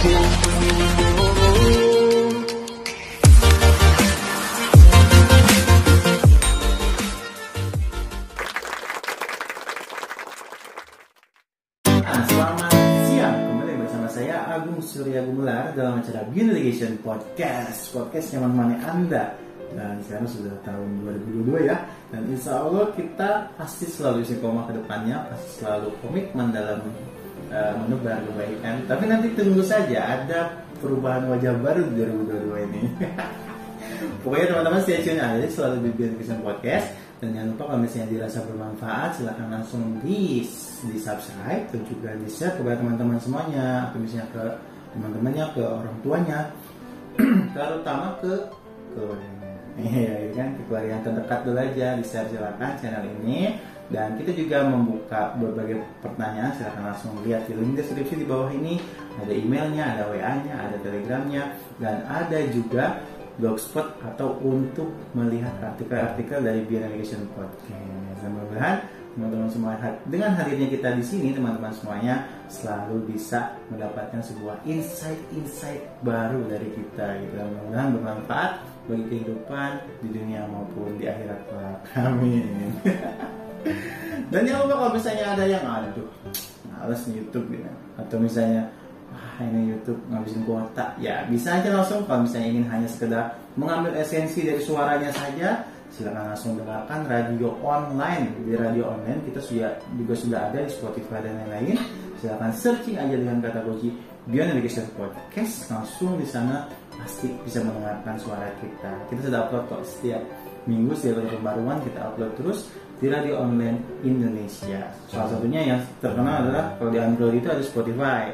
Surya Gumelar dalam acara Beauty Podcast. Podcast yang menemani Anda. Dan sekarang sudah tahun 2022 ya. Dan insya Allah kita pasti selalu istiqomah ke depannya pasti selalu komitmen dalam uh, menebar kebaikan tapi nanti tunggu saja ada perubahan wajah baru di 2022 ini. Pokoknya teman-teman stay tune aja selalu di Delegation Podcast. Dan jangan lupa kalau misalnya dirasa bermanfaat silahkan langsung di di subscribe dan juga di share kepada teman-teman semuanya. Atau misalnya ke teman-temannya ke orang tuanya. Terutama ke keluarganya Iya ya kan? Ke keluarga yang terdekat dulu aja di share silakan channel ini dan kita juga membuka berbagai pertanyaan silahkan langsung lihat di link deskripsi di bawah ini ada emailnya ada wa nya ada telegramnya dan ada juga blogspot atau untuk melihat artikel-artikel dari Beer Navigation Podcast. Dan mudah-mudahan teman-teman semua dengan hadirnya kita di sini teman-teman semuanya selalu bisa mendapatkan sebuah insight-insight baru dari kita gitu. Mudah-mudahan bermanfaat bagi kehidupan di dunia maupun di akhirat kami. Dan jangan lupa kalau misalnya ada yang aduh males YouTube gitu. atau misalnya wah ini YouTube ngabisin kuota. Ya bisa aja langsung kalau misalnya ingin hanya sekedar mengambil esensi dari suaranya saja silakan langsung dengarkan radio online. Di radio online kita sudah juga sudah ada di Spotify dan lain-lain. Silakan searching aja dengan kata kunci Beyond Education Podcast. Langsung di sana pasti bisa mendengarkan suara kita. Kita sudah upload kok setiap minggu setiap pembaruan kita upload terus di radio online Indonesia salah satunya yang terkenal adalah kalau di Android itu ada Spotify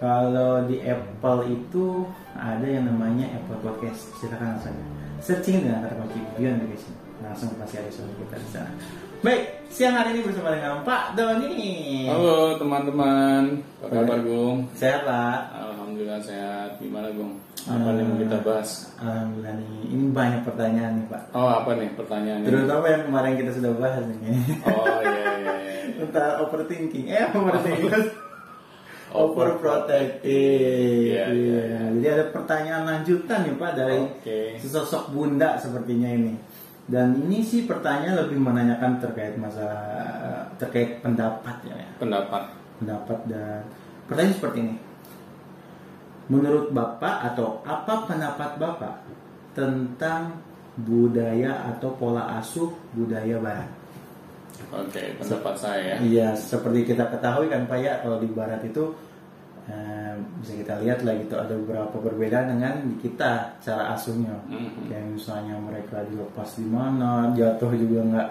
kalau di Apple itu ada yang namanya Apple Podcast. Silakan langsung searching dengan kata kunci Beyond Education. Langsung pasti ada suara kita di sana. Baik, siang hari ini bersama dengan Pak Doni. Halo teman-teman, apa kabar Gung? Sehat Pak. Alhamdulillah sehat. Gimana Gung? Apa nih mau kita bahas? Alhamdulillah nih, ini banyak pertanyaan nih Pak. Oh apa nih pertanyaannya? Terutama yang kemarin kita sudah bahas nih. Oh iya iya. iya. Tentang overthinking. Eh, overthinking. overprotective. Iya, iya, Iya. Jadi ada pertanyaan lanjutan nih Pak dari Oke. sesosok bunda sepertinya ini. Dan ini sih pertanyaan lebih menanyakan terkait masalah terkait pendapat ya, ya. Pendapat. pendapat dan pertanyaan seperti ini. Menurut Bapak atau apa pendapat Bapak tentang budaya atau pola asuh budaya Barat? Oke, pendapat saya. Iya, seperti kita ketahui kan Pak ya, kalau di Barat itu eh, bisa kita lihat lah gitu ada beberapa perbedaan dengan kita cara asuhnya. Mhm. Kayak misalnya mereka dilepas di mana, jatuh juga nggak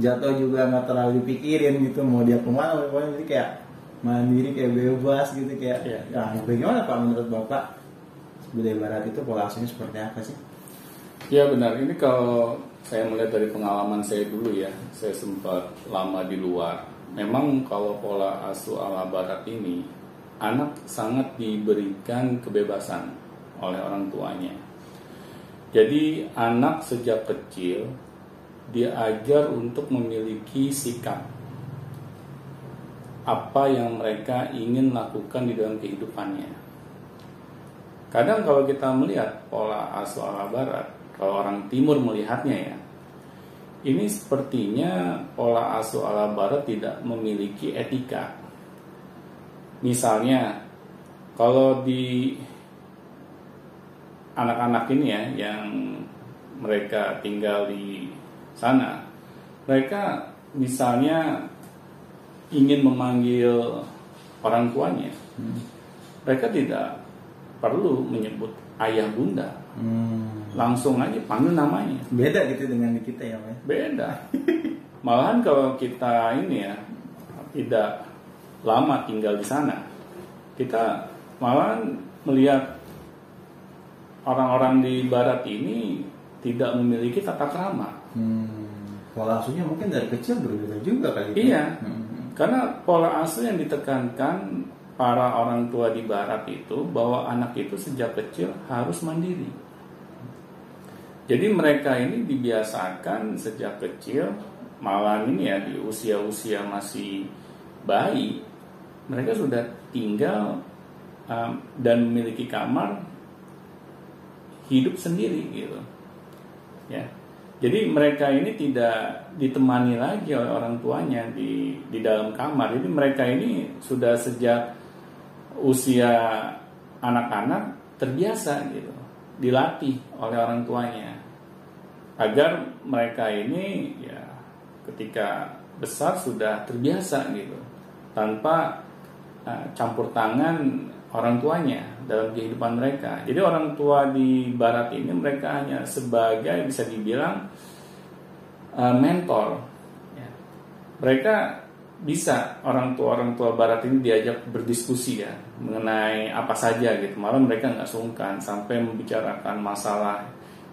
jatuh juga nggak terlalu dipikirin gitu mau dia ke mana, pokoknya jadi kayak mandiri kayak bebas gitu kayak. Iya. Nah, bagaimana Pak menurut Bapak budaya Barat itu pola asuhnya seperti apa sih? Ya benar. Ini kalau saya melihat dari pengalaman saya dulu ya, saya sempat lama di luar. Memang kalau pola asuh ala Barat ini, anak sangat diberikan kebebasan oleh orang tuanya. Jadi anak sejak kecil diajar untuk memiliki sikap apa yang mereka ingin lakukan di dalam kehidupannya. Kadang kalau kita melihat pola asuh ala barat, kalau orang timur melihatnya ya, ini sepertinya pola asuh ala barat tidak memiliki etika. Misalnya, kalau di anak-anak ini ya yang mereka tinggal di sana, mereka misalnya ingin memanggil orang tuanya, mereka tidak perlu menyebut ayah bunda, Hmm, langsung aja panggil namanya. beda gitu dengan di kita ya Pak. Beda. Malahan kalau kita ini ya tidak lama tinggal di sana, kita malahan melihat orang-orang di barat ini tidak memiliki tata krama. Hmm, pola asuhnya mungkin dari kecil berbeda juga kali. Iya. Hmm. Karena pola asuh yang ditekankan para orang tua di barat itu bahwa anak itu sejak kecil harus mandiri. Jadi mereka ini dibiasakan sejak kecil malah ini ya di usia-usia masih bayi mereka sudah tinggal um, dan memiliki kamar hidup sendiri gitu ya jadi mereka ini tidak ditemani lagi oleh orang tuanya di di dalam kamar. Jadi mereka ini sudah sejak usia anak-anak terbiasa gitu dilatih oleh orang tuanya. Agar mereka ini ya ketika besar sudah terbiasa gitu tanpa uh, campur tangan orang tuanya dalam kehidupan mereka. Jadi orang tua di barat ini mereka hanya sebagai bisa dibilang uh, mentor. Ya. Mereka bisa orang tua orang tua barat ini diajak berdiskusi ya mengenai apa saja gitu. Malah mereka nggak sungkan sampai membicarakan masalah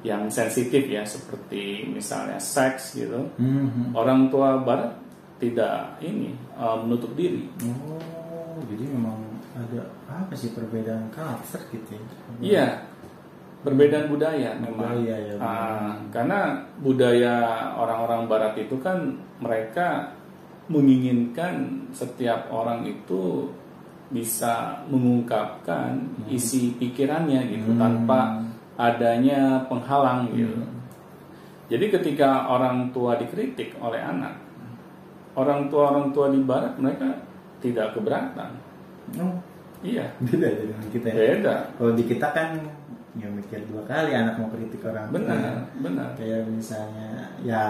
yang sensitif ya seperti misalnya seks gitu mm-hmm. orang tua barat tidak ini uh, menutup diri oh jadi memang ada apa sih perbedaan karakter gitu ya iya perbedaan budaya memang budaya, ya, uh, karena budaya orang-orang barat itu kan mereka menginginkan setiap orang itu bisa mengungkapkan hmm. isi pikirannya gitu hmm. tanpa adanya penghalang gitu. Hmm. Jadi ketika orang tua dikritik oleh anak, orang tua orang tua di barat mereka tidak keberatan. Oh. Iya. Beda dengan kita. Ya? Beda. Kalau di kita kan ya mikir dua kali anak mau kritik orang benar, tua. Benar. Kayak misalnya ya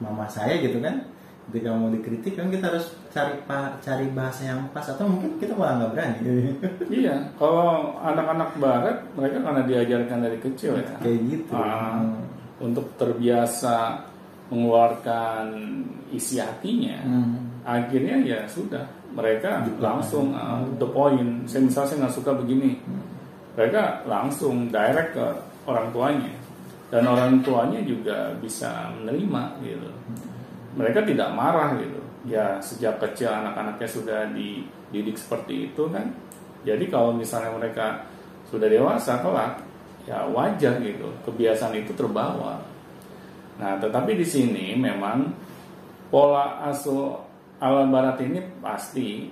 mama saya gitu kan ketika mau dikritik kan kita harus cari cari bahasa yang pas atau mungkin kita malah nggak berani iya kalau anak-anak barat mereka karena diajarkan dari kecil ya kayak gitu uh, hmm. untuk terbiasa mengeluarkan isi hatinya hmm. akhirnya ya sudah mereka langsung uh, the point saya misalnya saya nggak suka begini. Mereka langsung direct ke orang tuanya. Dan orang tuanya juga bisa menerima gitu. Mereka tidak marah gitu. Ya sejak kecil anak-anaknya sudah dididik seperti itu kan. Jadi kalau misalnya mereka sudah dewasa kelak ya wajar gitu. Kebiasaan itu terbawa. Nah tetapi di sini memang pola asuh ala barat ini pasti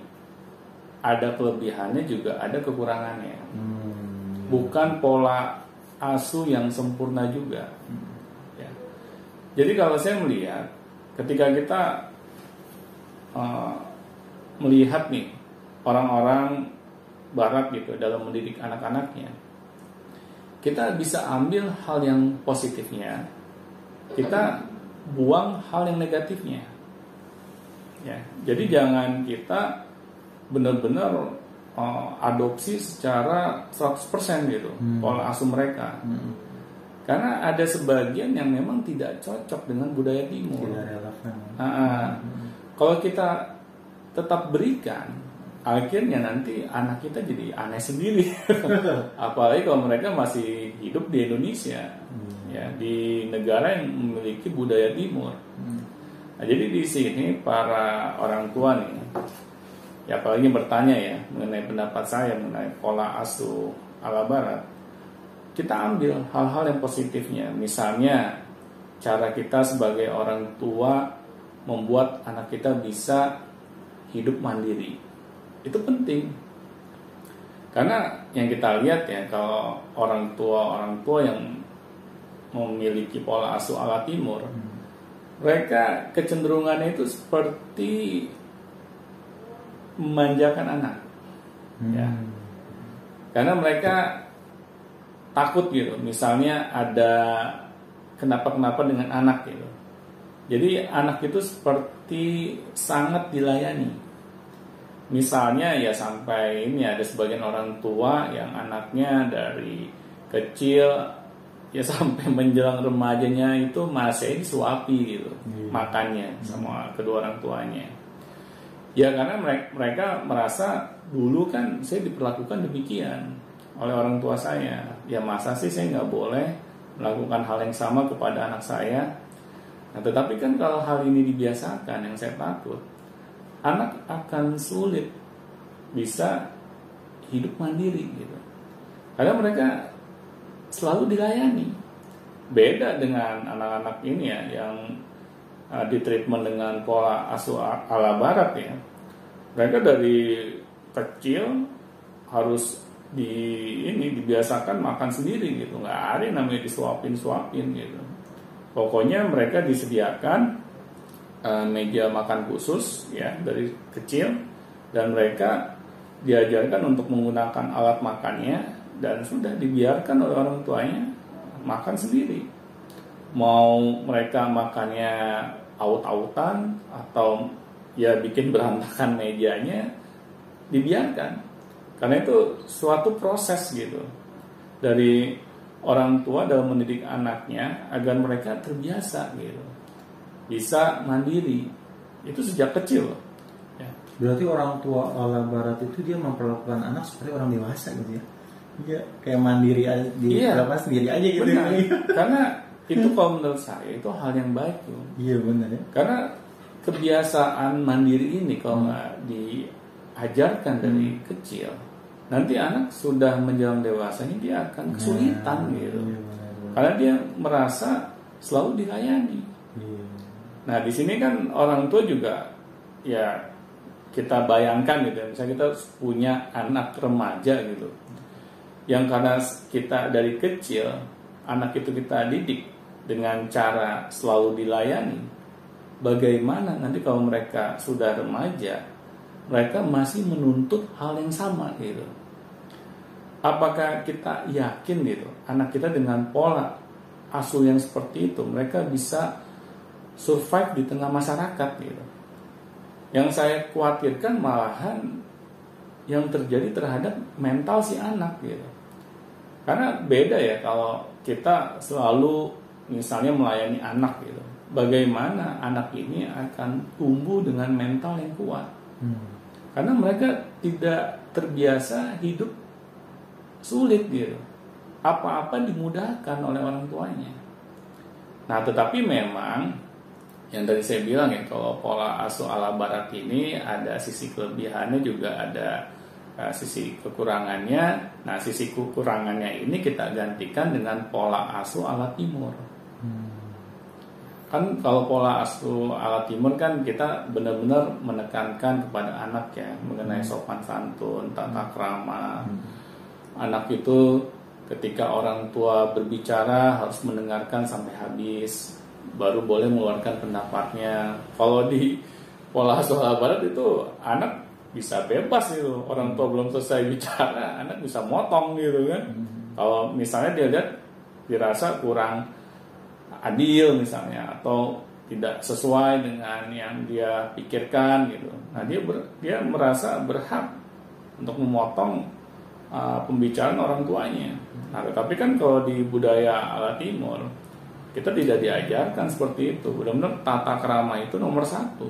ada kelebihannya juga ada kekurangannya hmm. bukan pola asuh yang sempurna juga hmm. ya. jadi kalau saya melihat ketika kita uh, melihat nih orang-orang barat gitu dalam mendidik anak-anaknya kita bisa ambil hal yang positifnya kita buang hal yang negatifnya ya jadi jangan kita benar-benar uh, adopsi secara 100% gitu hmm. pola asuh mereka hmm karena ada sebagian yang memang tidak cocok dengan budaya timur. Tidak relevan. Nah, hmm. Kalau kita tetap berikan, akhirnya nanti anak kita jadi aneh sendiri. Apalagi kalau mereka masih hidup di Indonesia, hmm. ya di negara yang memiliki budaya timur. Hmm. Nah, jadi di sini para orang tua nih, ya apalagi bertanya ya mengenai pendapat saya mengenai pola asuh ala Barat kita ambil hal-hal yang positifnya. Misalnya cara kita sebagai orang tua membuat anak kita bisa hidup mandiri. Itu penting. Karena yang kita lihat ya kalau orang tua orang tua yang memiliki pola asuh ala timur, hmm. Mereka kecenderungannya itu seperti memanjakan anak. Hmm. Ya. Karena mereka takut gitu misalnya ada kenapa-kenapa dengan anak gitu jadi anak itu seperti sangat dilayani misalnya ya sampai ini ada sebagian orang tua yang anaknya dari kecil ya sampai menjelang remajanya itu masih disuapi gitu hmm. makannya sama kedua orang tuanya. Ya karena mereka, mereka merasa dulu kan saya diperlakukan demikian oleh orang tua saya. Ya masa sih saya nggak boleh melakukan hal yang sama kepada anak saya? Nah tetapi kan kalau hal ini dibiasakan yang saya takut anak akan sulit bisa hidup mandiri gitu. Karena mereka selalu dilayani. Beda dengan anak-anak ini ya yang uh, di treatment dengan pola asuh ala barat ya. Mereka dari kecil harus di ini dibiasakan makan sendiri gitu. Nggak ada namanya disuapin suapin gitu. Pokoknya mereka disediakan uh, meja makan khusus ya dari kecil dan mereka diajarkan untuk menggunakan alat makannya dan sudah dibiarkan oleh orang tuanya makan sendiri mau mereka makannya aut-autan atau ya bikin berantakan mejanya dibiarkan karena itu suatu proses gitu dari orang tua dalam mendidik anaknya agar mereka terbiasa gitu. Bisa mandiri. Itu sejak kecil. Ya. Berarti orang tua ala barat itu dia memperlakukan anak seperti orang dewasa gitu ya. Iya, kayak mandiri aja di iya, sendiri aja gitu. Benar. Karena itu kalau menurut saya itu hal yang baik tuh. Iya benar ya. Karena kebiasaan mandiri ini kalau hmm. nggak hmm. diajarkan dari hmm. kecil nanti anak sudah menjelang dewasanya dia akan kesulitan nah, gitu iya, karena dia merasa selalu dilayani iya. nah di sini kan orang tua juga ya kita bayangkan gitu misalnya kita punya anak remaja gitu yang karena kita dari kecil anak itu kita didik dengan cara selalu dilayani bagaimana nanti kalau mereka sudah remaja mereka masih menuntut hal yang sama gitu. Apakah kita yakin gitu anak kita dengan pola asuh yang seperti itu mereka bisa survive di tengah masyarakat gitu. Yang saya khawatirkan malahan yang terjadi terhadap mental si anak gitu karena beda ya kalau kita selalu misalnya melayani anak gitu bagaimana anak ini akan tumbuh dengan mental yang kuat hmm. karena mereka tidak terbiasa hidup sulit gitu. Apa-apa dimudahkan oleh orang tuanya. Nah, tetapi memang yang tadi saya bilang ya, kalau pola asuh ala barat ini ada sisi kelebihannya juga ada uh, sisi kekurangannya. Nah, sisi kekurangannya ini kita gantikan dengan pola asuh ala timur. Hmm. Kan kalau pola asuh ala timur kan kita benar-benar menekankan kepada anak ya mengenai hmm. sopan santun, tata krama. Hmm anak itu ketika orang tua berbicara harus mendengarkan sampai habis baru boleh mengeluarkan pendapatnya kalau di pola asuh barat itu anak bisa bebas itu orang tua belum selesai bicara anak bisa motong gitu kan hmm. kalau misalnya dia lihat dirasa kurang adil misalnya atau tidak sesuai dengan yang dia pikirkan gitu nah dia ber, dia merasa berhak untuk memotong uh, pembicaraan orang tuanya. Nah, tetapi kan kalau di budaya ala timur kita tidak diajarkan seperti itu. Benar-benar tata kerama itu nomor satu.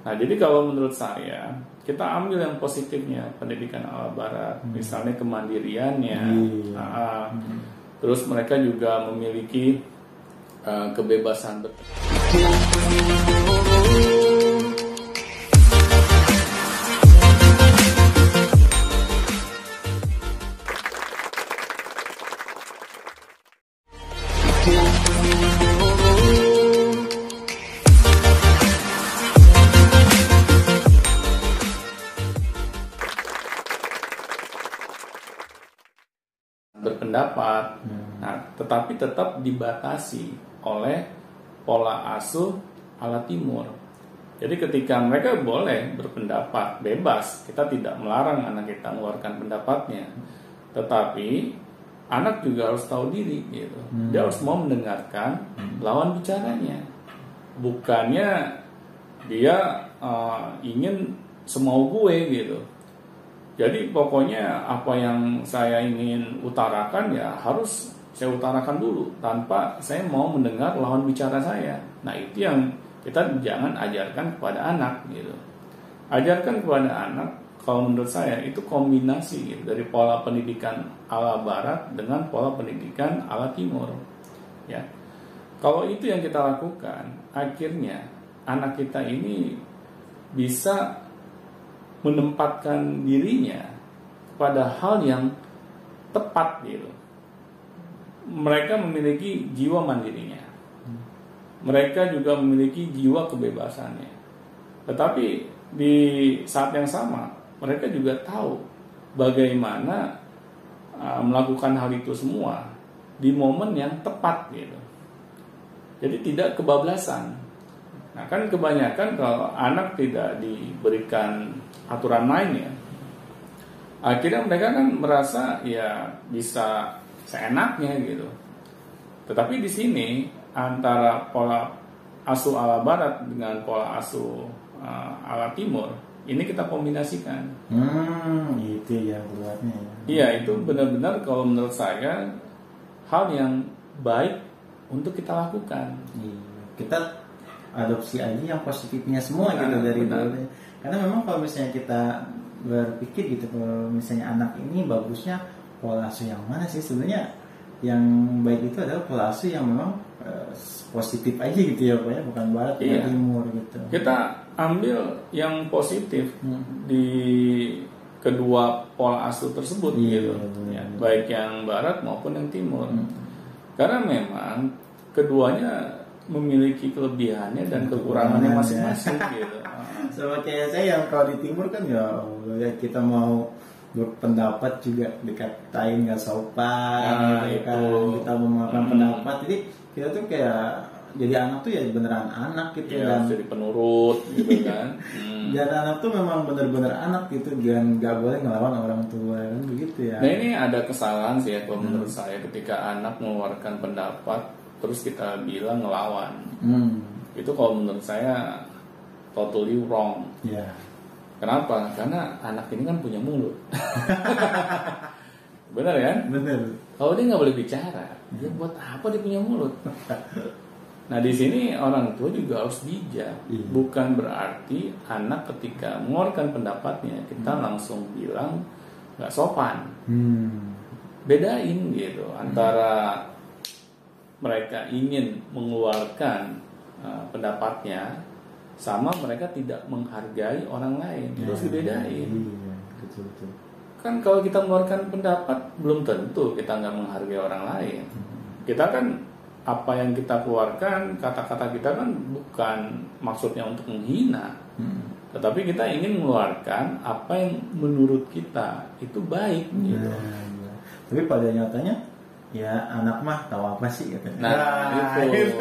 Nah, jadi kalau menurut saya kita ambil yang positifnya pendidikan ala barat, hmm. misalnya kemandiriannya, hmm. uh, hmm. terus mereka juga memiliki uh, kebebasan betul. Tetap dibatasi oleh pola asuh ala timur. Jadi ketika mereka boleh berpendapat bebas, kita tidak melarang anak kita mengeluarkan pendapatnya. Tetapi anak juga harus tahu diri gitu. Hmm. Dia harus mau mendengarkan hmm. lawan bicaranya. Bukannya dia uh, ingin semau gue gitu jadi pokoknya apa yang saya ingin utarakan ya harus saya utarakan dulu tanpa saya mau mendengar lawan bicara saya. Nah itu yang kita jangan ajarkan kepada anak gitu. Ajarkan kepada anak kalau menurut saya itu kombinasi gitu, dari pola pendidikan ala barat dengan pola pendidikan ala timur. Ya. Kalau itu yang kita lakukan, akhirnya anak kita ini bisa menempatkan dirinya pada hal yang tepat gitu. Mereka memiliki jiwa mandirinya. Mereka juga memiliki jiwa kebebasannya. Tetapi di saat yang sama mereka juga tahu bagaimana uh, melakukan hal itu semua di momen yang tepat gitu. Jadi tidak kebablasan. Nah kan kebanyakan kalau anak tidak diberikan aturan main ya, akhirnya mereka kan merasa ya bisa seenaknya gitu. Tetapi di sini antara pola asuh ala barat dengan pola asuh uh, ala timur ini kita kombinasikan. Hmm, itu yang keluarnya. ya. Iya itu benar-benar kalau menurut saya hal yang baik untuk kita lakukan. Iya. Kita adopsi aja yang positifnya semua Benar, gitu dari benar. dulu. Karena memang kalau misalnya kita berpikir gitu kalau misalnya anak ini bagusnya pola asuh yang mana sih sebenarnya yang baik itu adalah pola asuh yang memang eh, positif aja gitu ya pokoknya bukan barat bukan Iya. timur gitu. Kita ambil yang positif Hmm. di kedua pola asuh tersebut Iya, gitu, benar. Ya, baik yang barat maupun yang timur. Hmm. Karena memang keduanya memiliki kelebihannya dan kekurangannya Kekurangannya. masing-masing gitu. Sama kayak saya yang kalau di timur kan ya, ya kita mau berpendapat juga dikatain nggak sopan Ah, gitu kan kita memakan Hmm. pendapat jadi kita tuh kayak jadi anak tuh ya beneran anak gitu Ya, dan jadi penurut gitu kan. Hmm. dan anak tuh memang bener-bener anak gitu dan nggak boleh ngelawan orang tua kan begitu ya Nah ini ada kesalahan sih ya kalau menurut saya ketika anak mengeluarkan pendapat terus kita bilang ngelawan. hmm. Itu kalau menurut saya totally wrong. ya Kenapa? Karena anak ini kan punya mulut. Benar kan? bener Kalau dia nggak boleh bicara, dia buat apa dia punya mulut? Nah di sini orang tua juga harus bijak. Iya. Bukan berarti anak ketika mengeluarkan pendapatnya kita langsung bilang nggak sopan. hmm. Bedain gitu antara mereka ingin mengeluarkan uh, pendapatnya sama mereka tidak menghargai orang lain. Terus dibedain. iya betul betul Kan kalau kita mengeluarkan pendapat belum tentu kita nggak menghargai orang lain. Kita kan apa yang kita keluarkan kata-kata kita kan bukan maksudnya untuk menghina, hmm. tetapi kita ingin mengeluarkan apa yang menurut kita itu baik gitu. Nah, iya. Tapi pada nyatanya ya anak mah tahu apa sih katanya. Nah, itu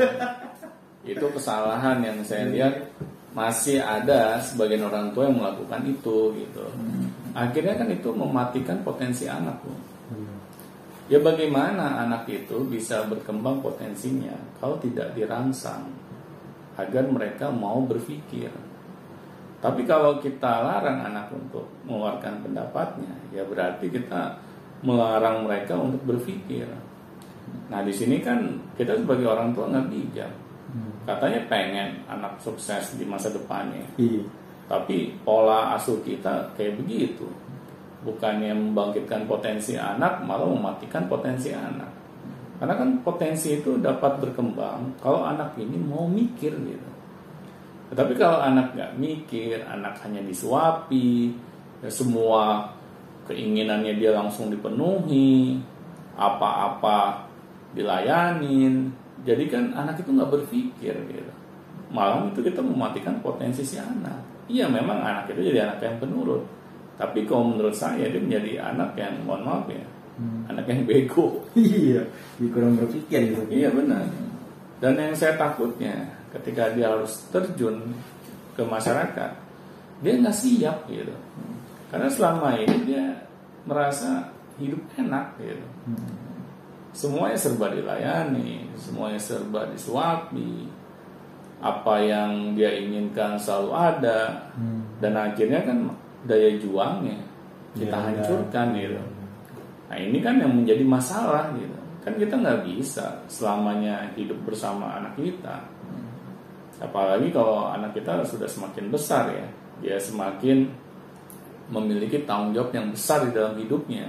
itu kesalahan yang saya lihat masih ada sebagian orang tua yang melakukan itu gitu. Akhirnya kan itu mematikan potensi anak tuh. Hmm. Ya bagaimana anak itu bisa berkembang potensinya kalau tidak dirangsang agar mereka mau berpikir. Tapi kalau kita larang anak untuk mengeluarkan pendapatnya, ya berarti kita melarang mereka untuk berpikir. Nah di sini kan kita sebagai orang tua nggak bijak. Hmm. Katanya pengen anak sukses di masa depannya, Iya. tapi pola asuh kita kayak begitu. Bukannya membangkitkan potensi anak, malah mematikan potensi anak. Karena kan potensi itu dapat berkembang kalau anak ini mau mikir gitu. Tetapi kalau anak nggak mikir, anak hanya disuapi, ya semua keinginannya dia langsung dipenuhi, apa-apa dilayanin. Jadi kan anak itu nggak berpikir gitu. Malam itu kita mematikan potensi si anak. Iya memang anak itu jadi anak yang penurut. Tapi kalau menurut saya dia menjadi anak yang mohon maaf ya, Hmm. anak yang bego. Iya, kurang berpikir gitu. Iya benar. Dan yang saya takutnya ketika dia harus terjun ke masyarakat, dia nggak siap gitu. Karena selama ini dia merasa hidup enak gitu. Hmm. Semuanya serba dilayani, semuanya serba disuapi. Apa yang dia inginkan selalu ada. Hmm. Dan akhirnya kan daya juangnya kita Ya, hancurkan ya. gitu. Nah ini kan yang menjadi masalah gitu. Kan kita nggak bisa selamanya hidup bersama anak kita. Apalagi kalau anak kita sudah semakin besar ya, dia semakin memiliki tanggung jawab yang besar di dalam hidupnya.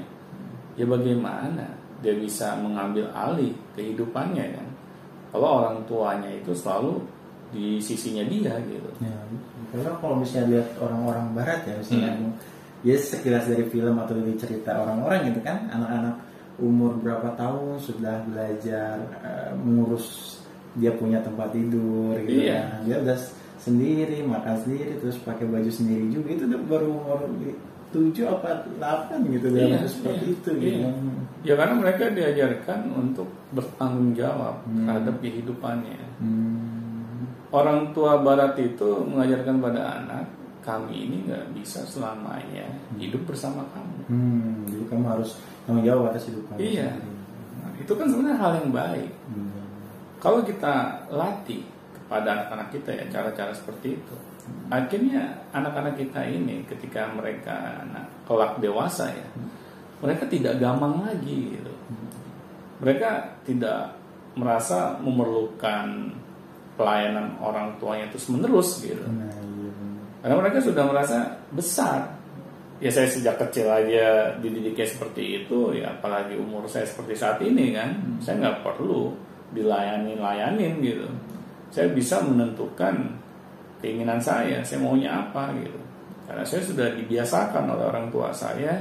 Ya bagaimana dia bisa mengambil alih kehidupannya kan? Kalau orang tuanya itu selalu di sisinya dia gitu. Ya, karena kalau misalnya lihat orang-orang barat ya misalnya Hmm. ya sekilas dari film atau dari cerita orang-orang gitu kan anak-anak umur berapa tahun sudah belajar eh, mengurus dia punya tempat tidur gitu Iya. kan. dia udah sendiri makan sendiri terus pakai baju sendiri juga itu udah baru umur tujuh apa delapan gitu dalam Iya, seperti iya, itu iya. gitu. Ya karena mereka diajarkan untuk bertanggung jawab Hmm. terhadap kehidupannya. Hmm. Orang tua Barat itu mengajarkan pada anak, kami ini nggak bisa selamanya hidup bersama kamu. Hmm, jadi kamu harus tanggung jawab atas hidup kamu. Iya. Nah, itu kan sebenarnya hal yang baik. Hmm. Kalau kita latih kepada anak-anak kita ya cara-cara seperti itu, akhirnya anak-anak kita ini ketika mereka anak kelak dewasa ya, mereka tidak gampang lagi gitu. Mereka tidak merasa memerlukan pelayanan orang tuanya terus menerus gitu. Nah, iya. Karena mereka sudah merasa besar. Ya saya sejak kecil aja dididiknya seperti itu, ya apalagi umur saya seperti saat ini kan, saya nggak perlu dilayani-layanin gitu. Saya bisa menentukan keinginan saya, saya maunya apa gitu. Karena saya sudah dibiasakan oleh orang tua saya,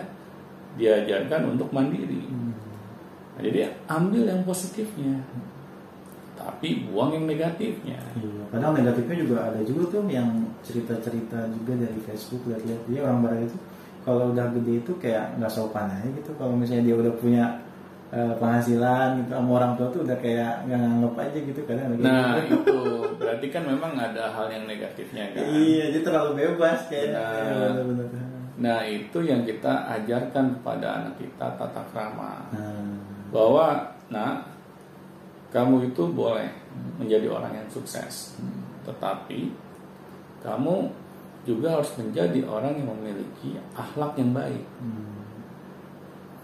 diajarkan untuk mandiri. Nah, jadi ambil yang positifnya, tapi buang yang negatifnya. Iya, kadang negatifnya juga ada juga tuh yang cerita-cerita juga dari Facebook lihat-lihat dia orang barat itu kalau udah gede itu kayak nggak sopan aja gitu kalau misalnya dia udah punya eh, penghasilan gitu sama orang tua tuh udah kayak nggak nganggep aja gitu kadang ada Nah gitu. itu berarti kan memang ada hal yang negatifnya kan. iya dia terlalu bebas kayaknya Nah. Nah itu yang kita ajarkan kepada anak kita tata krama nah, bahwa nah kamu itu boleh menjadi orang yang sukses, tetapi kamu juga harus menjadi orang yang memiliki akhlak yang baik. hmm,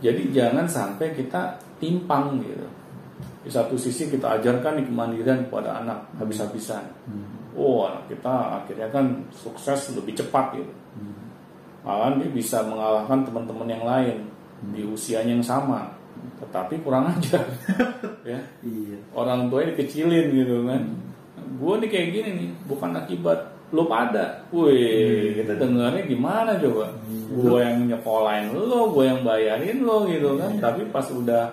Jadi jangan sampai kita timpang gitu. Di satu sisi kita ajarkan nih kemandirian kepada anak habis-habisan. hmm, Oh, anak kita akhirnya kan sukses lebih cepat gitu. hmm, Malah dia bisa mengalahkan teman-teman yang lain di usianya yang sama, tetapi kurang ajar. ya, iya orang tuanya dikecilin gitu kan. Gue nih kayak gini nih, bukan akibat lo pada. Wih, kita dengarnya gimana coba? Gue yang nyekolahin lo, gue yang bayarin lo gitu kan. Tapi pas udah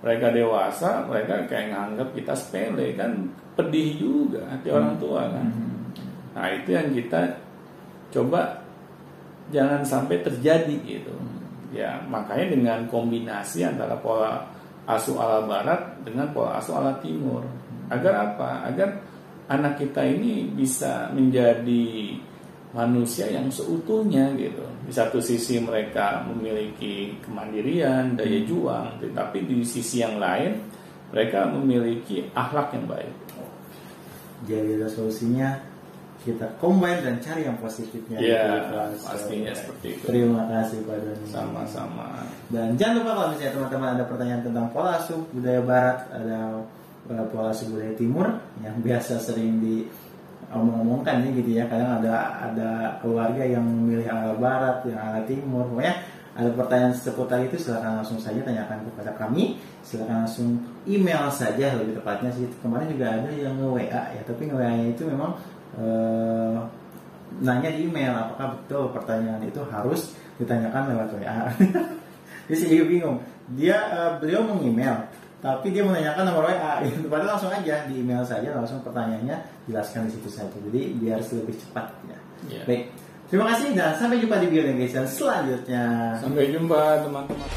mereka dewasa, mereka kayak nganggap kita sepele kan. Pedih juga hati orang tua kan. Nah itu yang kita coba jangan sampai terjadi gitu. Ya makanya dengan kombinasi antara pola asuh ala barat dengan pola asuh ala timur. Agar apa? Agar anak kita ini bisa menjadi manusia yang seutuhnya gitu. Di satu sisi mereka memiliki kemandirian, daya juang, tetapi di sisi yang lain mereka memiliki akhlak yang baik. jadi solusinya kita combine dan cari yang positifnya Iya, Gitu, pastinya seperti itu. terima kasih Pak Doni Sama-sama. Dan jangan lupa kalau misalnya teman-teman ada pertanyaan tentang pola asuh budaya barat, ada pola asuh budaya timur yang biasa sering di omong-omongkan ya gitu ya. Kadang ada ada keluarga yang memilih ala barat, yang ala timur. Pokoknya ada pertanyaan seputar itu silahkan langsung saja tanyakan kepada kami. Silahkan langsung email saja lebih tepatnya sih. Kemarin juga ada yang nge-WA ya, tapi nge-WA itu memang eh, nanya di email apakah betul pertanyaan itu harus ditanyakan lewat WA. Jadi saya juga bingung. Dia eh, beliau mengemail, tapi dia menanyakan nomor WA. Gitu. Padahal langsung aja di email saja langsung pertanyaannya jelaskan di situ saja. Jadi biar lebih cepat ya. Iya. Baik. Terima kasih dan sampai jumpa di video selanjutnya. Sampai jumpa teman-teman.